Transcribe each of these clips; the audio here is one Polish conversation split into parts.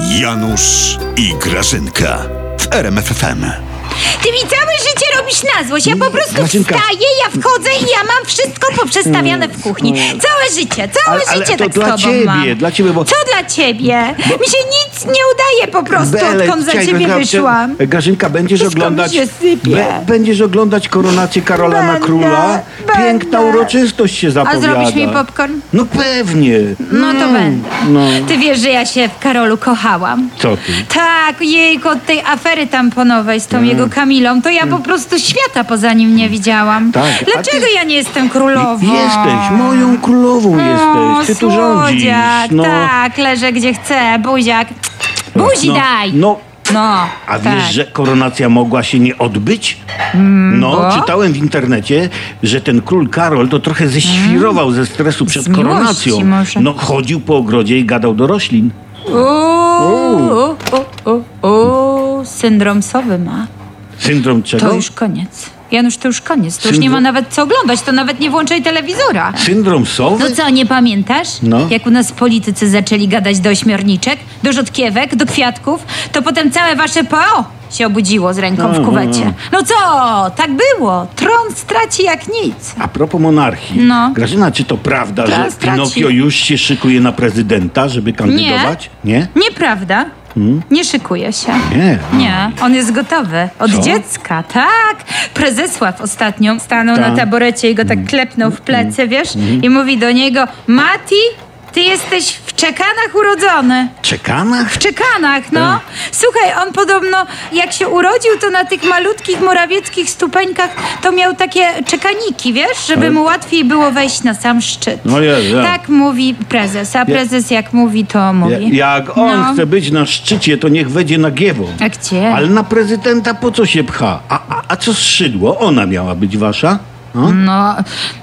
Janusz i Grażynka w RMFFM. Ty mi całe życie robisz na złość. Ja po prostu Grażynka. wstaję, ja wchodzę i ja mam wszystko poprzestawiane w kuchni. Całe życie, całe Ale- ale życie to tak dla z tobą ciebie, mam. dla ciebie, bo- Co dla ciebie? Mi się nic nie udaje po prostu, Bele, odkąd za ciebie Grażynka- wyszłam. Grażynka, będziesz Wszystko mi oglądać. się sypie. będziesz oglądać koronację Karola na Będę, króla. Piękna będę. uroczystość się A zapowiada. zrobisz mi popcorn? No pewnie. No to będę. No. Ty wiesz, że ja się w Karolu kochałam. Co ty? Tak, jejku, od tej afery tamponowej z tą Mm. jego Kamilą, to ja po prostu świata poza nim nie widziałam. Tak, a Dlaczego ty- ja nie jestem królową? Jesteś, moją królową jesteś. Ty tu rządzisz. No. tak, leżę gdzie chcę, buziak. Buzi no, daj! No, No, A tak. wiesz, że koronacja mogła się nie odbyć? no, bo? czytałem w internecie, że ten król Karol to trochę ześwirował ze stresu przed miłości koronacją. może. No, chodził po ogrodzie i gadał do roślin. Uuu, u, u, u, syndrom sowy ma. Syndrom czego? To już koniec. Janusz, to już koniec. To już nie Syndrom- ma nawet co oglądać, to nawet nie włączaj telewizora. Syndrom sowy? No co, nie pamiętasz? No. Jak u nas politycy zaczęli gadać do ośmiorniczek, do rzodkiewek, do kwiatków, to potem całe wasze PO się obudziło z ręką w kuwecie. No co? Tak było. Tron straci jak nic. A propos monarchii. No. Grażyna, czy to prawda, Ta że straci. Pinokio już się szykuje na prezydenta, żeby kandydować? Nie? Nieprawda. Nie szykuje się. Nie. Nie, on jest gotowy. Od Co? dziecka, tak. Prezesław ostatnio stanął Tak. na taborecie i go tak klepnął w plecy, wiesz? I mówi do niego, Mati, ty jesteś czekanach urodzony. Czekanach? W czekanach, no. Tak. Słuchaj, on podobno jak się urodził, to na tych malutkich morawieckich stupeńkach to miał takie czekaniki, wiesz, żeby mu łatwiej było wejść na sam szczyt. No jest, ja. Tak mówi prezes, a prezes jak mówi, to Ja, mówi. jak on No. chce być na szczycie, to niech wejdzie na Giewą. A gdzie? Ale na prezydenta po co się pcha? A, a, a co z szydło? Ona miała być wasza? No? No,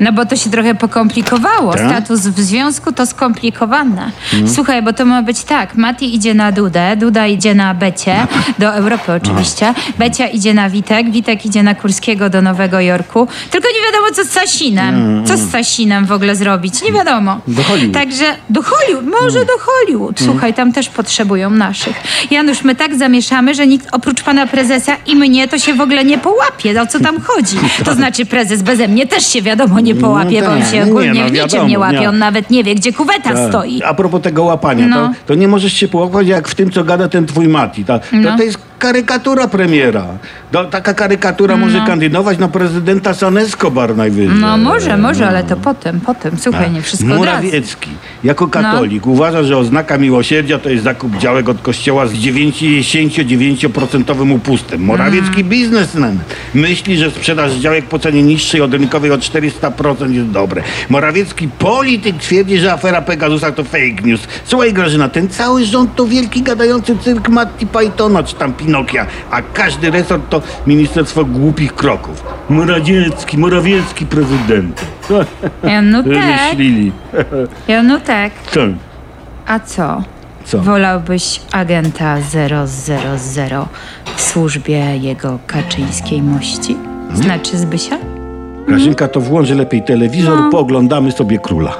no bo to się trochę pokomplikowało. Tak? Status w związku to skomplikowane. Słuchaj, bo to ma być tak. Mati idzie na Dudę, Duda idzie na Becie, do Europy oczywiście. Becia idzie na Witek, Witek idzie na Kurskiego do Nowego Jorku. Tylko nie wiadomo, co z Sasinem. Co z Sasinem w ogóle zrobić? Nie wiadomo. Do Hollywood. Także do Hollywood, może do Hollywood. Słuchaj, tam też potrzebują naszych. Janusz, my tak zamieszamy, że nikt oprócz pana prezesa i mnie to się w ogóle nie połapie. O co tam chodzi? To znaczy prezes beze mnie też się wiadomo nie połapie, No bo on tak, się no nie, ogólnie no w niczym wiadomo, nie łapie. nie. On nawet nie wie, gdzie kuweta Tak. stoi. A propos tego łapania, No. to, to nie możesz się połapać jak w tym, co gada ten twój Mati. Ta, to, No. to jest karykatura premiera. To, taka karykatura może kandydować na prezydenta San Escobar najwyżej. No może, może, ale to potem, potem. Słuchaj, nie wszystko. No. Morawiecki, jako katolik, uważa, że oznaka miłosierdzia to jest zakup działek od kościoła z 99% upustem. Morawiecki Mm. biznesmen myśli, że sprzedaż działek po cenie niższej od rynkowej o 400% jest dobre. Morawiecki polityk twierdzi, że afera Pegasusa to fake news. Słuchaj Grażyna, ten cały rząd to wielki gadający cyrk Matti Pythona czy tam Pinokia, a każdy resort to ministerstwo głupich kroków. Morawiecki, Morawiecki prezydent. Ja, no tak, Wymyślili. ja, no tak. Co? A co? Co? Wolałbyś agenta 000 w służbie jego kaczyńskiej mości? Hmm? Znaczy Zbysia? Grażynka, to włączy lepiej telewizor, pooglądamy sobie króla.